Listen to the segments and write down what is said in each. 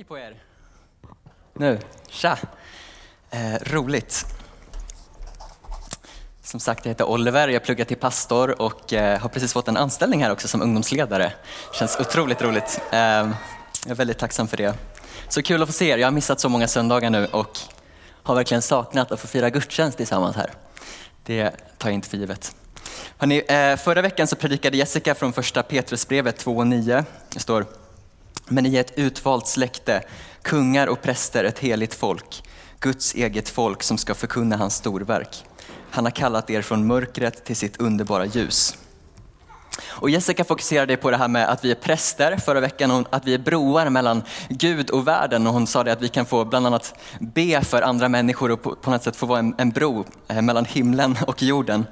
Hej på er! Nu, tja! Eh, roligt. Som sagt, jag heter Oliver, jag pluggar till pastor och eh, har precis fått en anställning här också som ungdomsledare. Känns otroligt roligt. Eh, jag är väldigt tacksam för det. Så kul att få se er. Jag har missat så många söndagar nu och har verkligen saknat att få fira gudstjänst tillsammans här. Det tar jag inte för givet. Hörrni, eh, förra veckan så predikade Jessica från första Petrusbrevet 2.9. Det står men i ett utvalt släkte, kungar och präster, ett heligt folk, Guds eget folk som ska förkunna hans storverk. Han har kallat er från mörkret till sitt underbara ljus. Och Jessica fokuserade på det här med att vi är präster förra veckan, och att vi är broar mellan Gud och världen. Och hon sa det att vi kan få bland annat be för andra människor och på något sätt få vara en, en bro eh, mellan himlen och jorden.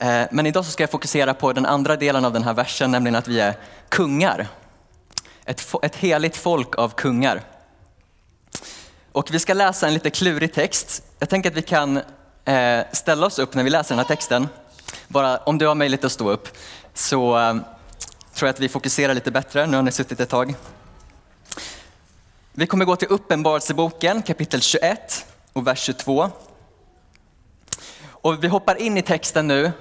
Eh, men idag så ska jag fokusera på den andra delen av den här versen, nämligen att vi är kungar ett, ett heligt folk av kungar. Och vi ska läsa en lite klurig text. Jag tänker att vi kan eh, ställa oss upp när vi läser den här texten. Bara om du har möjlighet att stå upp så eh, tror jag att vi fokuserar lite bättre. Nu har ni suttit ett tag. Vi kommer gå till Uppenbarelseboken kapitel 21 och vers 22. Och vi hoppar in i texten nu.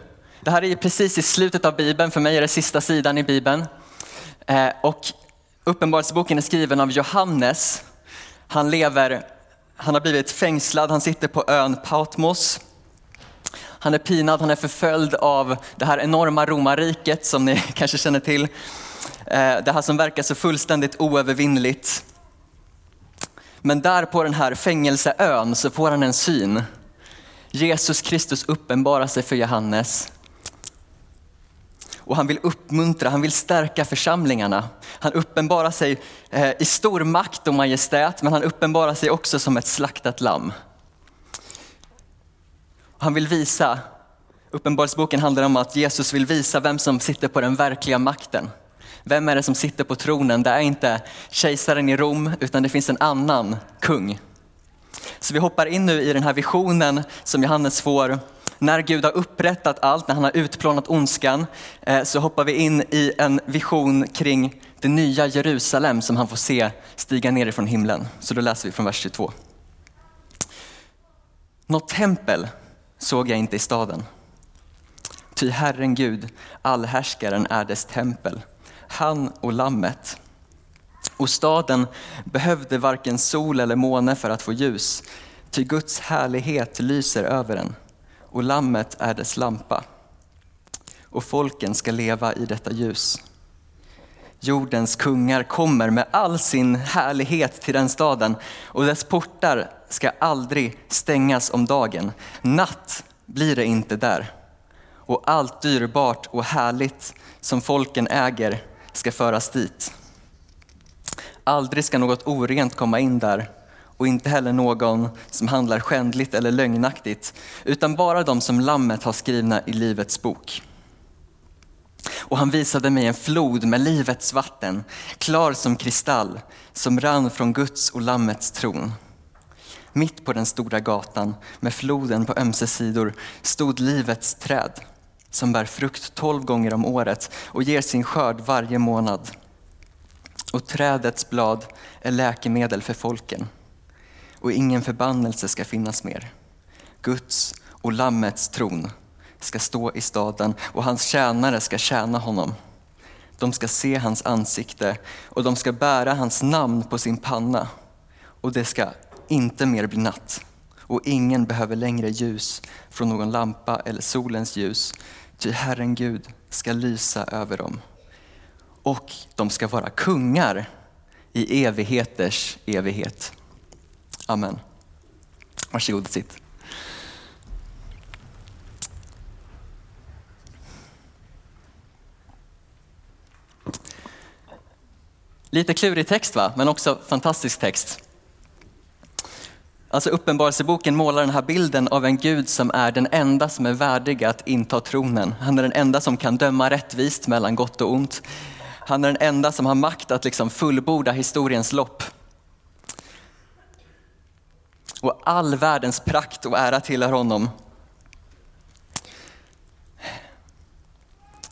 Det här är precis i slutet av Bibeln, för mig är det sista sidan i Bibeln. Eh, och Uppenbarelseboken är skriven av Johannes. Han lever, han har blivit fängslad, han sitter på ön Patmos. Han är pinad, han är förföljd av det här enorma romarriket som ni kanske känner till. Eh, det här som verkar så fullständigt oövervinnligt. Men där på den här fängelseön så får han en syn. Jesus Kristus uppenbarar sig för Johannes och han vill uppmuntra, han vill stärka församlingarna. Han uppenbarar sig eh, i stor makt och majestät, men han uppenbarar sig också som ett slaktat lamm. Han vill visa, Uppenbarelseboken handlar om att Jesus vill visa vem som sitter på den verkliga makten. Vem är det som sitter på tronen? Det är inte kejsaren i Rom, utan det finns en annan kung. Så vi hoppar in nu i den här visionen som Johannes får när Gud har upprättat allt, när han har utplånat ondskan, eh, så hoppar vi in i en vision kring det nya Jerusalem som han får se stiga ner ifrån himlen. Så då läser vi från vers 22. Något tempel såg jag inte i staden. Ty Herren Gud, allhärskaren, är dess tempel, han och lammet. Och staden behövde varken sol eller måne för att få ljus, ty Guds härlighet lyser över den och lammet är dess lampa. Och folken ska leva i detta ljus. Jordens kungar kommer med all sin härlighet till den staden och dess portar ska aldrig stängas om dagen. Natt blir det inte där. Och allt dyrbart och härligt som folken äger ska föras dit. Aldrig ska något orent komma in där och inte heller någon som handlar skändligt eller lögnaktigt, utan bara de som lammet har skrivna i Livets bok. Och han visade mig en flod med livets vatten, klar som kristall, som rann från Guds och Lammets tron. Mitt på den stora gatan med floden på ömse sidor stod livets träd som bär frukt tolv gånger om året och ger sin skörd varje månad. Och trädets blad är läkemedel för folken och ingen förbannelse ska finnas mer. Guds och Lammets tron ska stå i staden och hans tjänare ska tjäna honom. De ska se hans ansikte och de ska bära hans namn på sin panna och det ska inte mer bli natt och ingen behöver längre ljus från någon lampa eller solens ljus, ty Herren Gud ska lysa över dem. Och de ska vara kungar i evigheters evighet. Amen. Varsågod och sitt. Lite klurig text va, men också fantastisk text. Alltså Uppenbarelseboken målar den här bilden av en Gud som är den enda som är värdig att inta tronen. Han är den enda som kan döma rättvist mellan gott och ont. Han är den enda som har makt att liksom fullborda historiens lopp. Och all världens prakt och ära tillhör honom.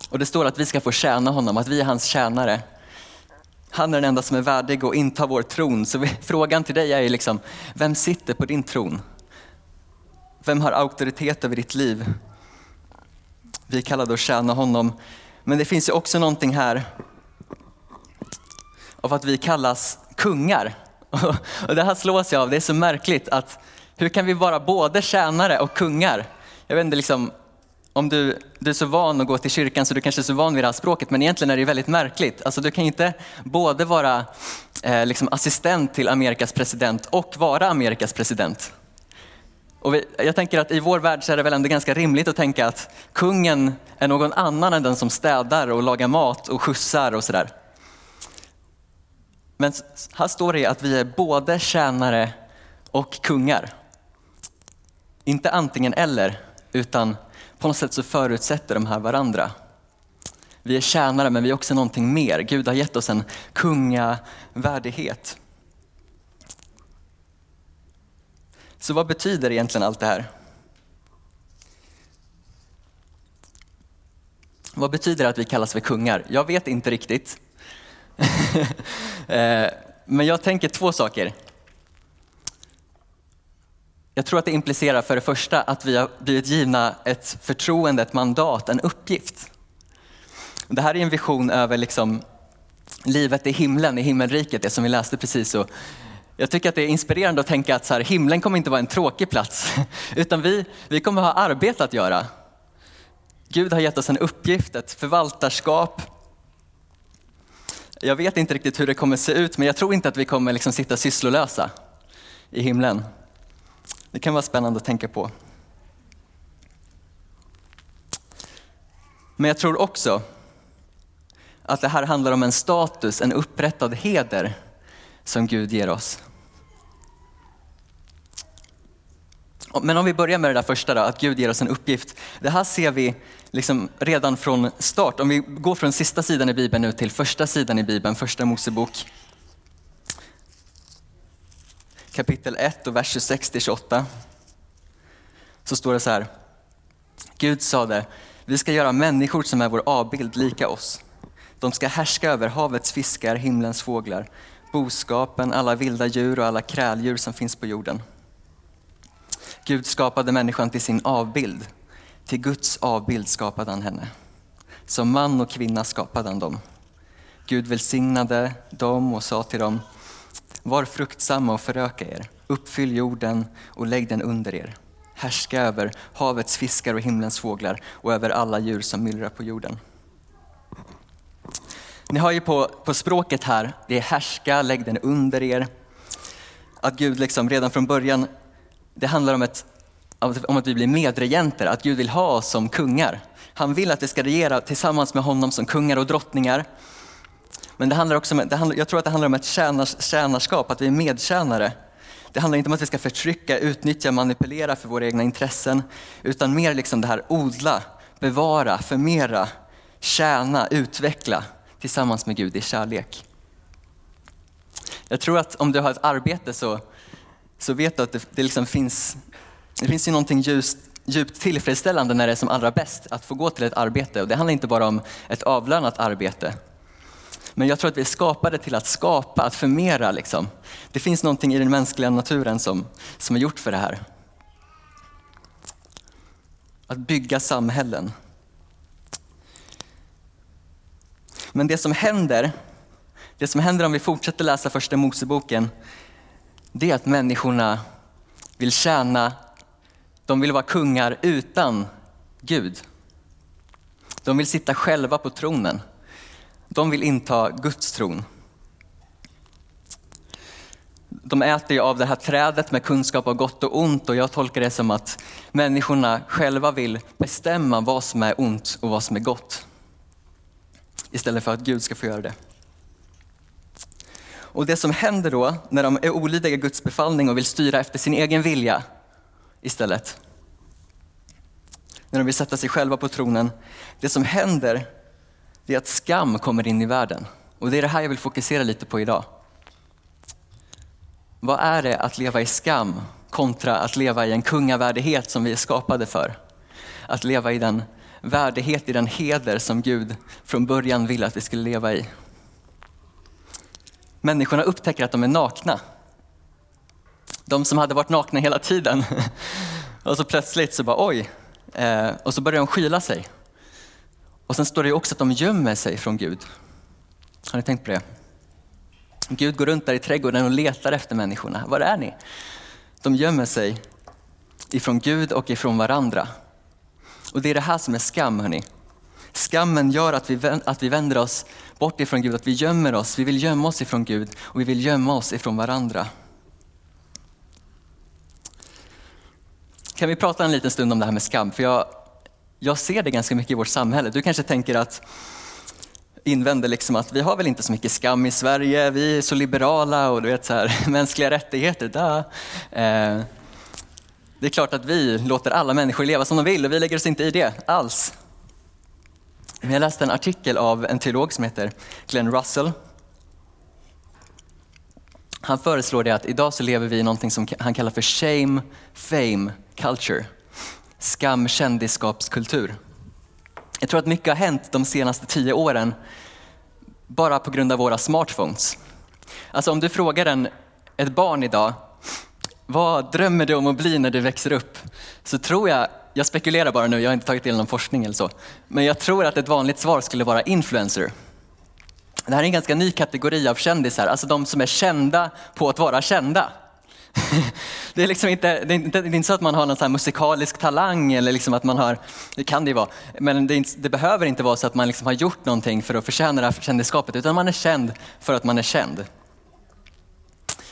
Och det står att vi ska få tjäna honom, att vi är hans tjänare. Han är den enda som är värdig att inta vår tron. Så frågan till dig är liksom, vem sitter på din tron? Vem har auktoritet över ditt liv? Vi är kallade att tjäna honom. Men det finns ju också någonting här av att vi kallas kungar. Och det här slås jag av, det är så märkligt att hur kan vi vara både tjänare och kungar? Jag vet inte liksom, om du, du är så van att gå till kyrkan så du kanske är så van vid det här språket, men egentligen är det väldigt märkligt. Alltså du kan inte både vara eh, liksom assistent till Amerikas president och vara Amerikas president. Och vi, jag tänker att i vår värld så är det väl ändå ganska rimligt att tänka att kungen är någon annan än den som städar och lagar mat och skjutsar och sådär. Men här står det att vi är både tjänare och kungar. Inte antingen eller, utan på något sätt så förutsätter de här varandra. Vi är tjänare men vi är också någonting mer. Gud har gett oss en kungavärdighet. Så vad betyder egentligen allt det här? Vad betyder det att vi kallas för kungar? Jag vet inte riktigt. Eh, men jag tänker två saker. Jag tror att det implicerar för det första att vi har blivit givna ett förtroende, ett mandat, en uppgift. Det här är en vision över liksom livet i himlen, i himmelriket, det som vi läste precis. Och jag tycker att det är inspirerande att tänka att så här, himlen kommer inte vara en tråkig plats, utan vi, vi kommer ha arbete att göra. Gud har gett oss en uppgift, ett förvaltarskap. Jag vet inte riktigt hur det kommer se ut, men jag tror inte att vi kommer liksom sitta sysslolösa i himlen. Det kan vara spännande att tänka på. Men jag tror också att det här handlar om en status, en upprättad heder som Gud ger oss. Men om vi börjar med det där första då, att Gud ger oss en uppgift. Det här ser vi liksom redan från start. Om vi går från sista sidan i Bibeln nu till första sidan i Bibeln, första Mosebok. Kapitel 1 och vers 26-28. Så står det så här. Gud sade, vi ska göra människor som är vår avbild lika oss. De ska härska över havets fiskar, himlens fåglar, boskapen, alla vilda djur och alla kräldjur som finns på jorden. Gud skapade människan till sin avbild. Till Guds avbild skapade han henne. Som man och kvinna skapade han dem. Gud välsignade dem och sa till dem, var fruktsamma och föröka er, uppfyll jorden och lägg den under er. Härska över havets fiskar och himlens fåglar och över alla djur som myllrar på jorden. Ni har ju på, på språket här, det är härska, lägg den under er. Att Gud liksom redan från början, det handlar om, ett, om att vi blir medregenter, att Gud vill ha oss som kungar. Han vill att vi ska regera tillsammans med honom som kungar och drottningar. Men det handlar också om, det handlar, jag tror att det handlar om ett tjänars, tjänarskap, att vi är medtjänare. Det handlar inte om att vi ska förtrycka, utnyttja, manipulera för våra egna intressen, utan mer liksom det här odla, bevara, förmera, tjäna, utveckla tillsammans med Gud i kärlek. Jag tror att om du har ett arbete så, så vet du att det, det liksom finns, det finns ju någonting ljust djupt tillfredsställande när det är som allra bäst att få gå till ett arbete. Och det handlar inte bara om ett avlönat arbete. Men jag tror att vi är skapade till att skapa, att förmera. Liksom. Det finns någonting i den mänskliga naturen som, som är gjort för det här. Att bygga samhällen. Men det som händer, det som händer om vi fortsätter läsa första Moseboken, det är att människorna vill tjäna, de vill vara kungar utan Gud. De vill sitta själva på tronen. De vill inta Guds tron. De äter ju av det här trädet med kunskap av gott och ont och jag tolkar det som att människorna själva vill bestämma vad som är ont och vad som är gott istället för att Gud ska få göra det. Och det som händer då när de är olydiga Guds befallning och vill styra efter sin egen vilja istället. När de vill sätta sig själva på tronen. Det som händer det är att skam kommer in i världen. Och det är det här jag vill fokusera lite på idag. Vad är det att leva i skam kontra att leva i en kungavärdighet som vi är skapade för? Att leva i den värdighet, i den heder som Gud från början ville att vi skulle leva i. Människorna upptäcker att de är nakna. De som hade varit nakna hela tiden. Och så plötsligt så bara oj, eh, och så börjar de skyla sig. Och sen står det också att de gömmer sig från Gud. Har ni tänkt på det? Gud går runt där i trädgården och letar efter människorna. Var är ni? De gömmer sig ifrån Gud och ifrån varandra. Och det är det här som är skam, hörni. Skammen gör att vi, att vi vänder oss bort ifrån Gud, att vi gömmer oss. Vi vill gömma oss ifrån Gud och vi vill gömma oss ifrån varandra. Kan vi prata en liten stund om det här med skam? För jag, jag ser det ganska mycket i vårt samhälle. Du kanske tänker att invänder liksom att vi har väl inte så mycket skam i Sverige, vi är så liberala och du vet så här, mänskliga rättigheter, da. Eh, det är klart att vi låter alla människor leva som de vill och vi lägger oss inte i det alls. Men jag läste en artikel av en teolog som heter Glenn Russell. Han föreslår det att idag så lever vi i någonting som han kallar för shame, fame, culture. Skam, kändisskapskultur. Jag tror att mycket har hänt de senaste tio åren bara på grund av våra smartphones. Alltså om du frågar en, ett barn idag, vad drömmer du om att bli när du växer upp? Så tror jag, jag spekulerar bara nu, jag har inte tagit del av någon forskning eller så, men jag tror att ett vanligt svar skulle vara influencer. Det här är en ganska ny kategori av kändisar, alltså de som är kända på att vara kända. Det är, liksom inte, det är inte, det är inte så att man har någon så musikalisk talang eller liksom att man har, det kan det ju vara, men det, inte, det behöver inte vara så att man liksom har gjort någonting för att förtjäna det här kändisskapet, utan man är känd för att man är känd.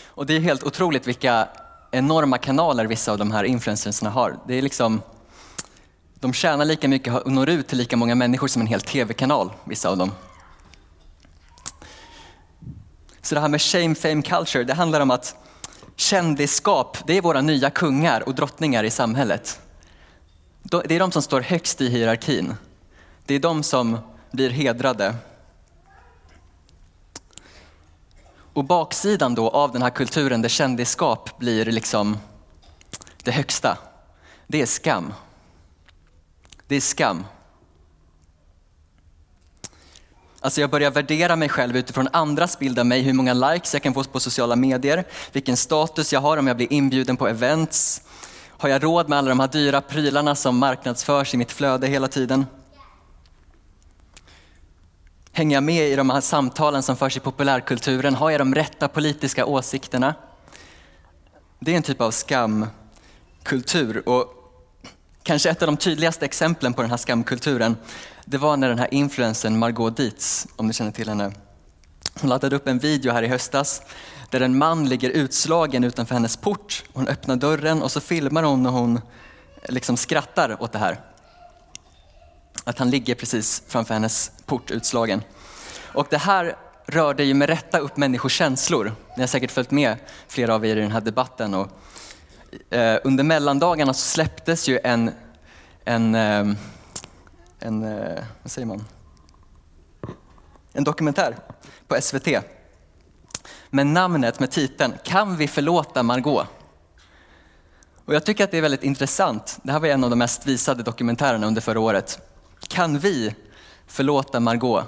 Och det är helt otroligt vilka enorma kanaler vissa av de här influencersna har. Det är liksom, de tjänar lika mycket och når ut till lika många människor som en hel tv-kanal, vissa av dem. Så det här med shame, fame, culture, det handlar om att kändisskap, det är våra nya kungar och drottningar i samhället. Det är de som står högst i hierarkin. Det är de som blir hedrade. Och baksidan då av den här kulturen där kändisskap blir liksom det högsta, det är skam. Det är skam. Alltså jag börjar värdera mig själv utifrån andras bild av mig, hur många likes jag kan få på sociala medier, vilken status jag har om jag blir inbjuden på events. Har jag råd med alla de här dyra prylarna som marknadsförs i mitt flöde hela tiden? Hänger jag med i de här samtalen som förs i populärkulturen? Har jag de rätta politiska åsikterna? Det är en typ av skamkultur och kanske ett av de tydligaste exemplen på den här skamkulturen det var när den här influensen Margot Dietz, om ni känner till henne, hon laddade upp en video här i höstas där en man ligger utslagen utanför hennes port. Hon öppnar dörren och så filmar hon när hon liksom skrattar åt det här. Att han ligger precis framför hennes port utslagen. Och det här rörde ju med rätta upp människors känslor. Ni har säkert följt med flera av er i den här debatten. Och, eh, under mellandagarna så släpptes ju en, en eh, en, eh, vad säger man? en dokumentär på SVT med namnet, med titeln Kan vi förlåta Margot? Och jag tycker att det är väldigt intressant. Det här var en av de mest visade dokumentärerna under förra året. Kan vi förlåta Margot?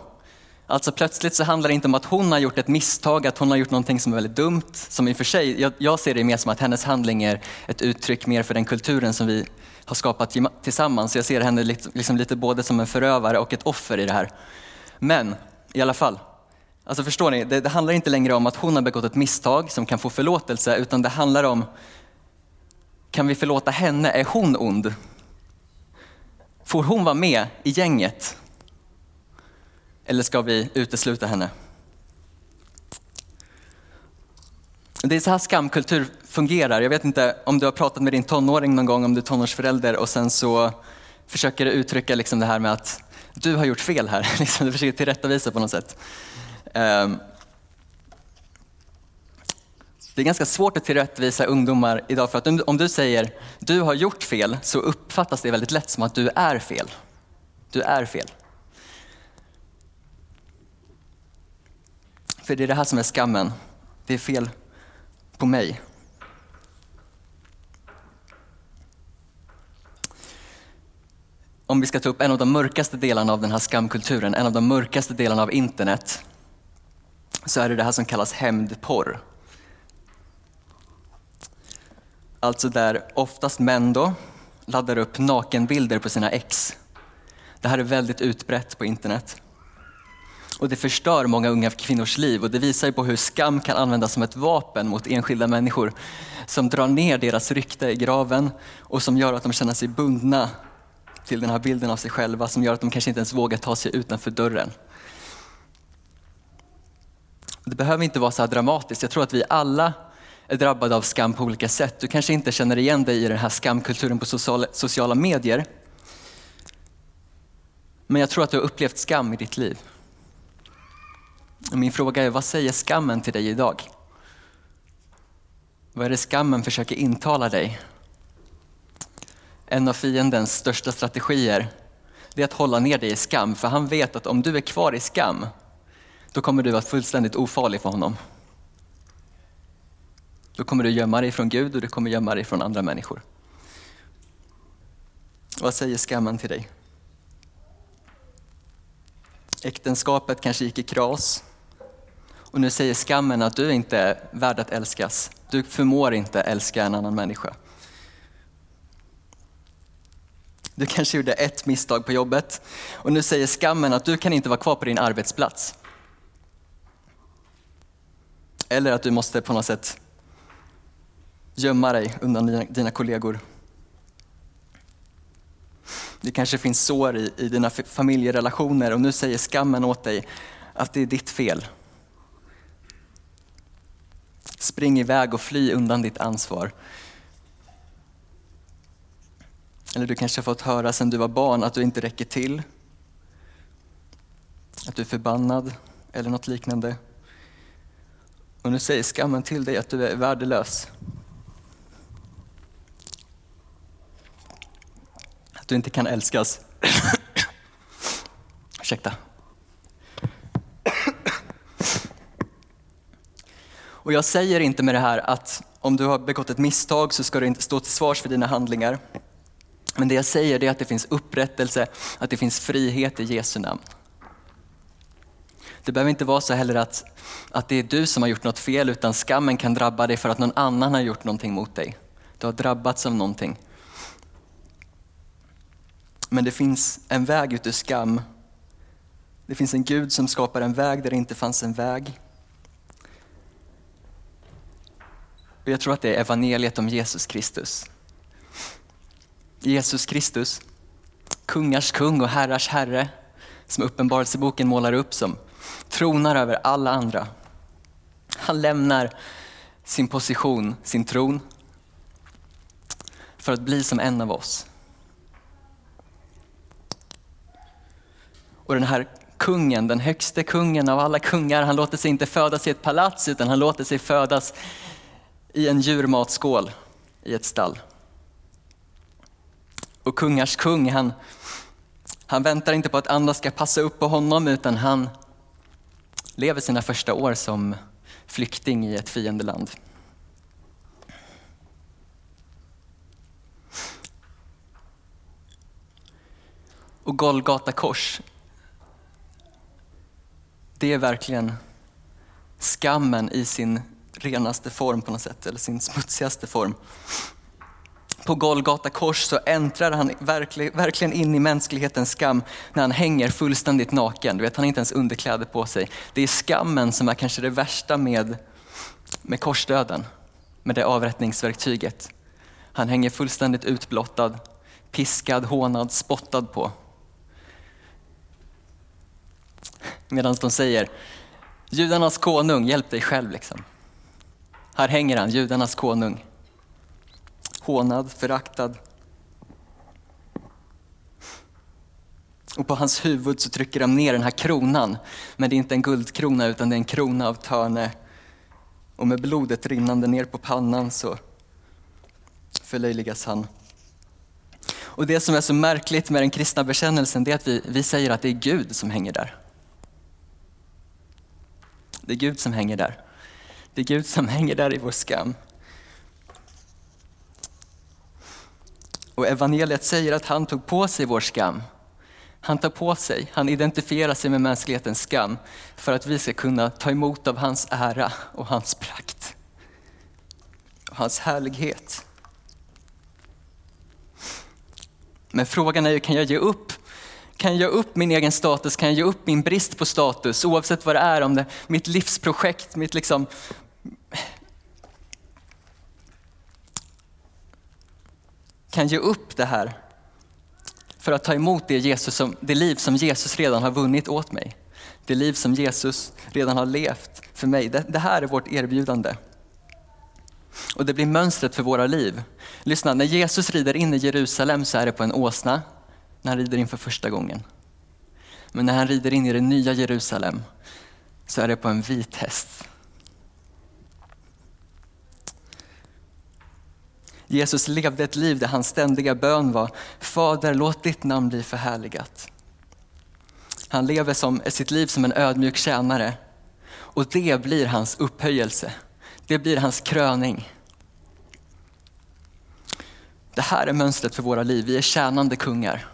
Alltså plötsligt så handlar det inte om att hon har gjort ett misstag, att hon har gjort någonting som är väldigt dumt. Som i och för sig, jag, jag ser det mer som att hennes handling är ett uttryck mer för den kulturen som vi har skapat tillsammans. Jag ser henne liksom lite både som en förövare och ett offer i det här. Men i alla fall, alltså förstår ni, det, det handlar inte längre om att hon har begått ett misstag som kan få förlåtelse, utan det handlar om, kan vi förlåta henne? Är hon ond? Får hon vara med i gänget? Eller ska vi utesluta henne? Det är så här skamkultur fungerar. Jag vet inte om du har pratat med din tonåring någon gång, om du är tonårsförälder och sen så försöker du uttrycka liksom det här med att du har gjort fel här. Liksom, du försöker tillrättavisa på något sätt. Ehm, det är ganska svårt att tillrättavisa ungdomar idag för att om du säger du har gjort fel så uppfattas det väldigt lätt som att du är fel. Du är fel. För det är det här som är skammen. Det är fel på mig. Om vi ska ta upp en av de mörkaste delarna av den här skamkulturen, en av de mörkaste delarna av internet, så är det det här som kallas hämndporr. Alltså där oftast män då laddar upp nakenbilder på sina ex. Det här är väldigt utbrett på internet. Och det förstör många unga kvinnors liv och det visar på hur skam kan användas som ett vapen mot enskilda människor som drar ner deras rykte i graven och som gör att de känner sig bundna till den här bilden av sig själva som gör att de kanske inte ens vågar ta sig utanför dörren. Det behöver inte vara så här dramatiskt. Jag tror att vi alla är drabbade av skam på olika sätt. Du kanske inte känner igen dig i den här skamkulturen på sociala medier. Men jag tror att du har upplevt skam i ditt liv. Min fråga är, vad säger skammen till dig idag? Vad är det skammen försöker intala dig? En av fiendens största strategier är att hålla ner dig i skam, för han vet att om du är kvar i skam, då kommer du vara fullständigt ofarlig för honom. Då kommer du gömma dig från Gud och du kommer gömma dig från andra människor. Vad säger skammen till dig? Äktenskapet kanske gick i kras. Och nu säger skammen att du inte är värd att älskas. Du förmår inte älska en annan människa. Du kanske gjorde ett misstag på jobbet och nu säger skammen att du kan inte vara kvar på din arbetsplats. Eller att du måste på något sätt gömma dig undan dina, kollegor. Det kanske finns sår i, i dina familjerelationer och nu säger skammen åt dig att det är ditt fel. Spring iväg och fly undan ditt ansvar. Eller du kanske har fått höra sedan du var barn att du inte räcker till. Att du är förbannad eller något liknande. Och nu säger skammen till dig att du är värdelös. Att du inte kan älskas. Ursäkta. Och jag säger inte med det här att om du har begått ett misstag så ska du inte stå till svars för dina handlingar. Men det jag säger är att det finns upprättelse, att det finns frihet i Jesu namn. Det behöver inte vara så heller att, att det är du som har gjort något fel, utan skammen kan drabba dig för att någon annan har gjort någonting mot dig. Du har drabbats av någonting. Men det finns en väg ut ur skam. Det finns en Gud som skapar en väg där det inte fanns en väg. Och jag tror att det är evangeliet om Jesus Kristus. Jesus Kristus, kungars kung och herrars herre, som Uppenbarelseboken målar upp som tronar över alla andra. Han lämnar sin position, sin tron, för att bli som en av oss. Och den här kungen, den högste kungen av alla kungar, han låter sig inte födas i ett palats utan han låter sig födas i en djurmatskål i ett stall. Och kungars kung, han, han väntar inte på att andra ska passa upp på honom utan han lever sina första år som flykting i ett fiendeland. Och Golgata kors, det är verkligen skammen i sin renaste form på något sätt, eller sin smutsigaste form. På Golgata kors så äntrar han verkligen in i mänsklighetens skam när han hänger fullständigt naken. Du vet, han har inte ens underkläder på sig. Det är skammen som är kanske det värsta med, med korsdöden, med det avrättningsverktyget. Han hänger fullständigt utblottad, piskad, hånad, spottad på. Medan de säger, judarnas konung, hjälp dig själv. Liksom. Här hänger han, judarnas konung. Hånad, föraktad. Och på hans huvud så trycker de ner den här kronan. Men det är inte en guldkrona utan det är en krona av törne. Och med blodet rinnande ner på pannan så förlöjligas han. Och det som är så märkligt med den kristna bekännelsen det är att vi, vi säger att det är Gud som hänger där. Det är Gud som hänger där. Det är Gud som hänger där i vår skam. Och evangeliet säger att han tog på sig vår skam. Han tar på sig, han identifierar sig med mänsklighetens skam för att vi ska kunna ta emot av hans ära och hans prakt. Och hans härlighet. Men frågan är ju, kan jag ge upp? Kan jag ge upp min egen status? Kan jag ge upp min brist på status? Oavsett vad det är, om det är mitt livsprojekt, mitt liksom... Kan ge upp det här för att ta emot det, Jesus som, det liv som Jesus redan har vunnit åt mig. Det liv som Jesus redan har levt för mig. Det, det här är vårt erbjudande. Och det blir mönstret för våra liv. Lyssna, när Jesus rider in i Jerusalem så är det på en åsna, när han rider in för första gången. Men när han rider in i det nya Jerusalem så är det på en vit häst. Jesus levde ett liv där hans ständiga bön var, Fader låt ditt namn bli förhärligat. Han lever som, sitt liv som en ödmjuk tjänare och det blir hans upphöjelse. Det blir hans kröning. Det här är mönstret för våra liv. Vi är tjänande kungar.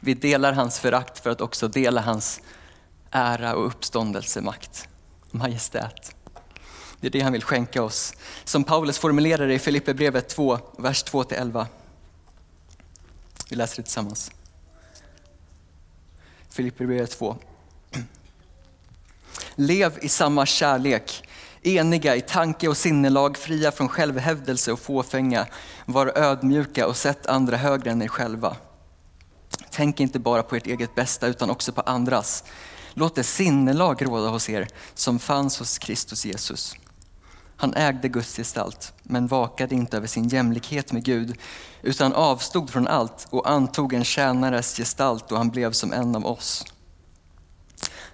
Vi delar hans förakt för att också dela hans ära och uppståndelsemakt, majestät. Det är det han vill skänka oss. Som Paulus formulerar det i Filipperbrevet 2, vers 2-11. Vi läser det tillsammans. Filipperbrevet 2. Lev i samma kärlek, eniga i tanke och sinnelag, fria från självhävdelse och fåfänga. Var ödmjuka och sätt andra högre än er själva. Tänk inte bara på ert eget bästa utan också på andras. Låt det sinnelag råda hos er som fanns hos Kristus Jesus. Han ägde Guds gestalt, men vakade inte över sin jämlikhet med Gud, utan avstod från allt och antog en tjänares gestalt och han blev som en av oss.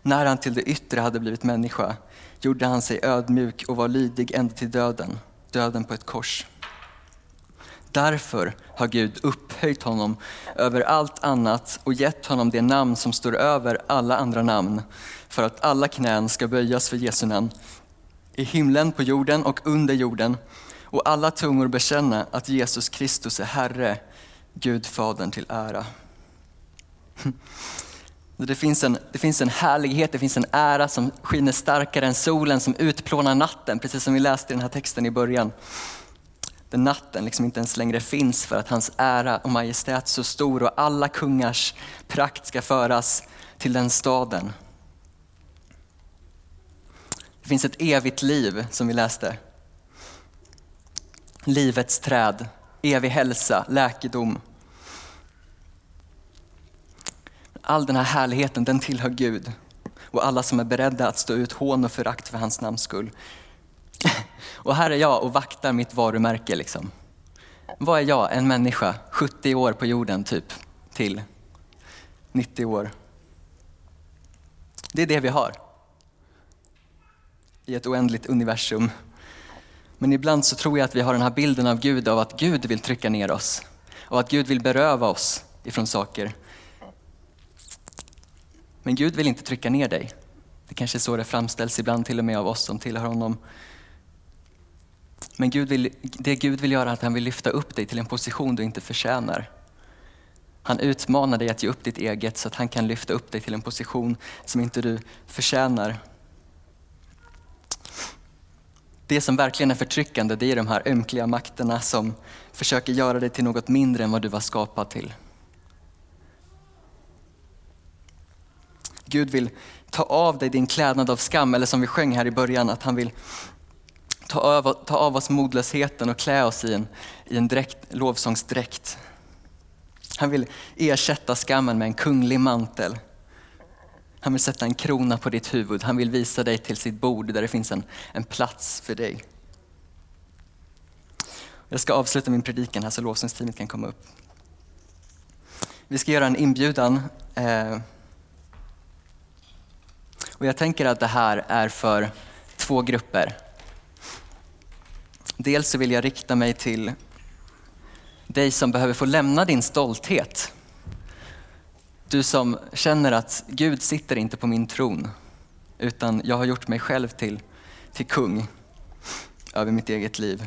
När han till det yttre hade blivit människa gjorde han sig ödmjuk och var lydig ända till döden, döden på ett kors. Därför har Gud upphöjt honom över allt annat och gett honom det namn som står över alla andra namn, för att alla knän ska böjas för Jesu namn i himlen, på jorden och under jorden och alla tungor bekänna att Jesus Kristus är Herre, Gud Fadern till ära. Det finns, en, det finns en härlighet, det finns en ära som skiner starkare än solen, som utplånar natten, precis som vi läste i den här texten i början. Där natten liksom inte ens längre finns för att hans ära och majestät så stor och alla kungars prakt ska föras till den staden. Det finns ett evigt liv som vi läste. Livets träd, evig hälsa, läkedom. All den här härligheten den tillhör Gud och alla som är beredda att stå ut hån och förakt för hans namns skull. Och här är jag och vaktar mitt varumärke. Liksom. Vad är jag? En människa, 70 år på jorden typ, till 90 år. Det är det vi har i ett oändligt universum. Men ibland så tror jag att vi har den här bilden av Gud, av att Gud vill trycka ner oss och att Gud vill beröva oss ifrån saker. Men Gud vill inte trycka ner dig. Det kanske är så det framställs ibland till och med av oss som tillhör honom. Men Gud vill, det Gud vill göra är att han vill lyfta upp dig till en position du inte förtjänar. Han utmanar dig att ge upp ditt eget så att han kan lyfta upp dig till en position som inte du förtjänar. Det som verkligen är förtryckande det är de här ömkliga makterna som försöker göra dig till något mindre än vad du var skapad till. Gud vill ta av dig din klädnad av skam, eller som vi sjöng här i början, att han vill ta av, ta av oss modlösheten och klä oss i en, i en dräkt, lovsångsdräkt. Han vill ersätta skammen med en kunglig mantel. Han vill sätta en krona på ditt huvud. Han vill visa dig till sitt bord där det finns en, en plats för dig. Jag ska avsluta min predikan här så lovsångsteamet kan komma upp. Vi ska göra en inbjudan. Eh, och jag tänker att det här är för två grupper. Dels så vill jag rikta mig till dig som behöver få lämna din stolthet du som känner att Gud sitter inte på min tron, utan jag har gjort mig själv till, till kung över mitt eget liv.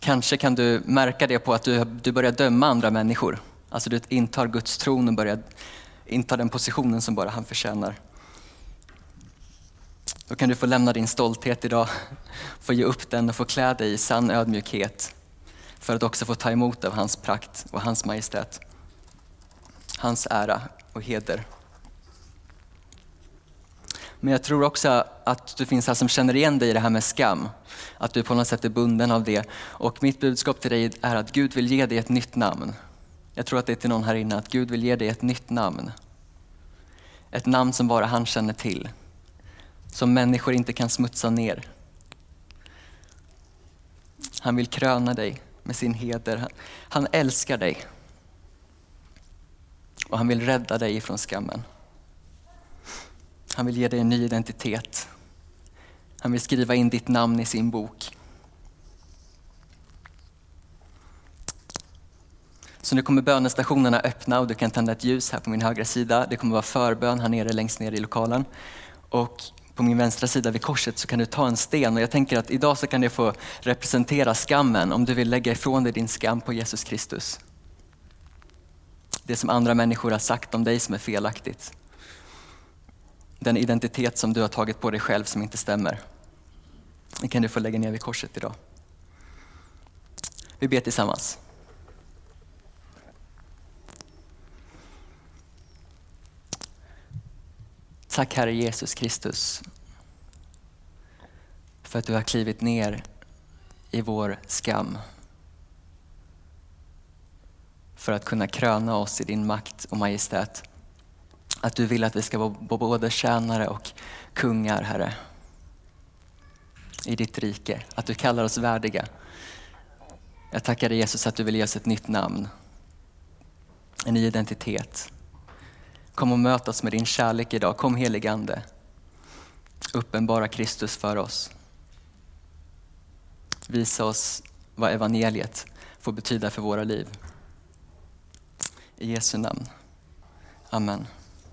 Kanske kan du märka det på att du, du börjar döma andra människor. Alltså du intar Guds tron och börjar inta den positionen som bara han förtjänar. Då kan du få lämna din stolthet idag, få ge upp den och få klä dig i sann ödmjukhet för att också få ta emot av hans prakt och hans majestät. Hans ära och heder. Men jag tror också att du finns här som känner igen dig i det här med skam. Att du på något sätt är bunden av det. Och mitt budskap till dig är att Gud vill ge dig ett nytt namn. Jag tror att det är till någon här inne, att Gud vill ge dig ett nytt namn. Ett namn som bara han känner till. Som människor inte kan smutsa ner. Han vill kröna dig med sin heder. Han älskar dig. Och han vill rädda dig ifrån skammen. Han vill ge dig en ny identitet. Han vill skriva in ditt namn i sin bok. Så nu kommer bönestationerna öppna och du kan tända ett ljus här på min högra sida. Det kommer vara förbön här nere längst ner i lokalen. Och på min vänstra sida vid korset så kan du ta en sten och jag tänker att idag så kan det få representera skammen om du vill lägga ifrån dig din skam på Jesus Kristus. Det som andra människor har sagt om dig som är felaktigt. Den identitet som du har tagit på dig själv som inte stämmer. Det kan du få lägga ner vid korset idag. Vi ber tillsammans. Tack Herre Jesus Kristus för att du har klivit ner i vår skam. För att kunna kröna oss i din makt och majestät. Att du vill att vi ska vara både tjänare och kungar, Herre. I ditt rike. Att du kallar oss värdiga. Jag tackar dig Jesus att du vill ge oss ett nytt namn. En ny identitet. Kom och möt oss med din kärlek idag. Kom helige Ande. Uppenbara Kristus för oss. Visa oss vad evangeliet får betyda för våra liv. I Jesu namn. Amen.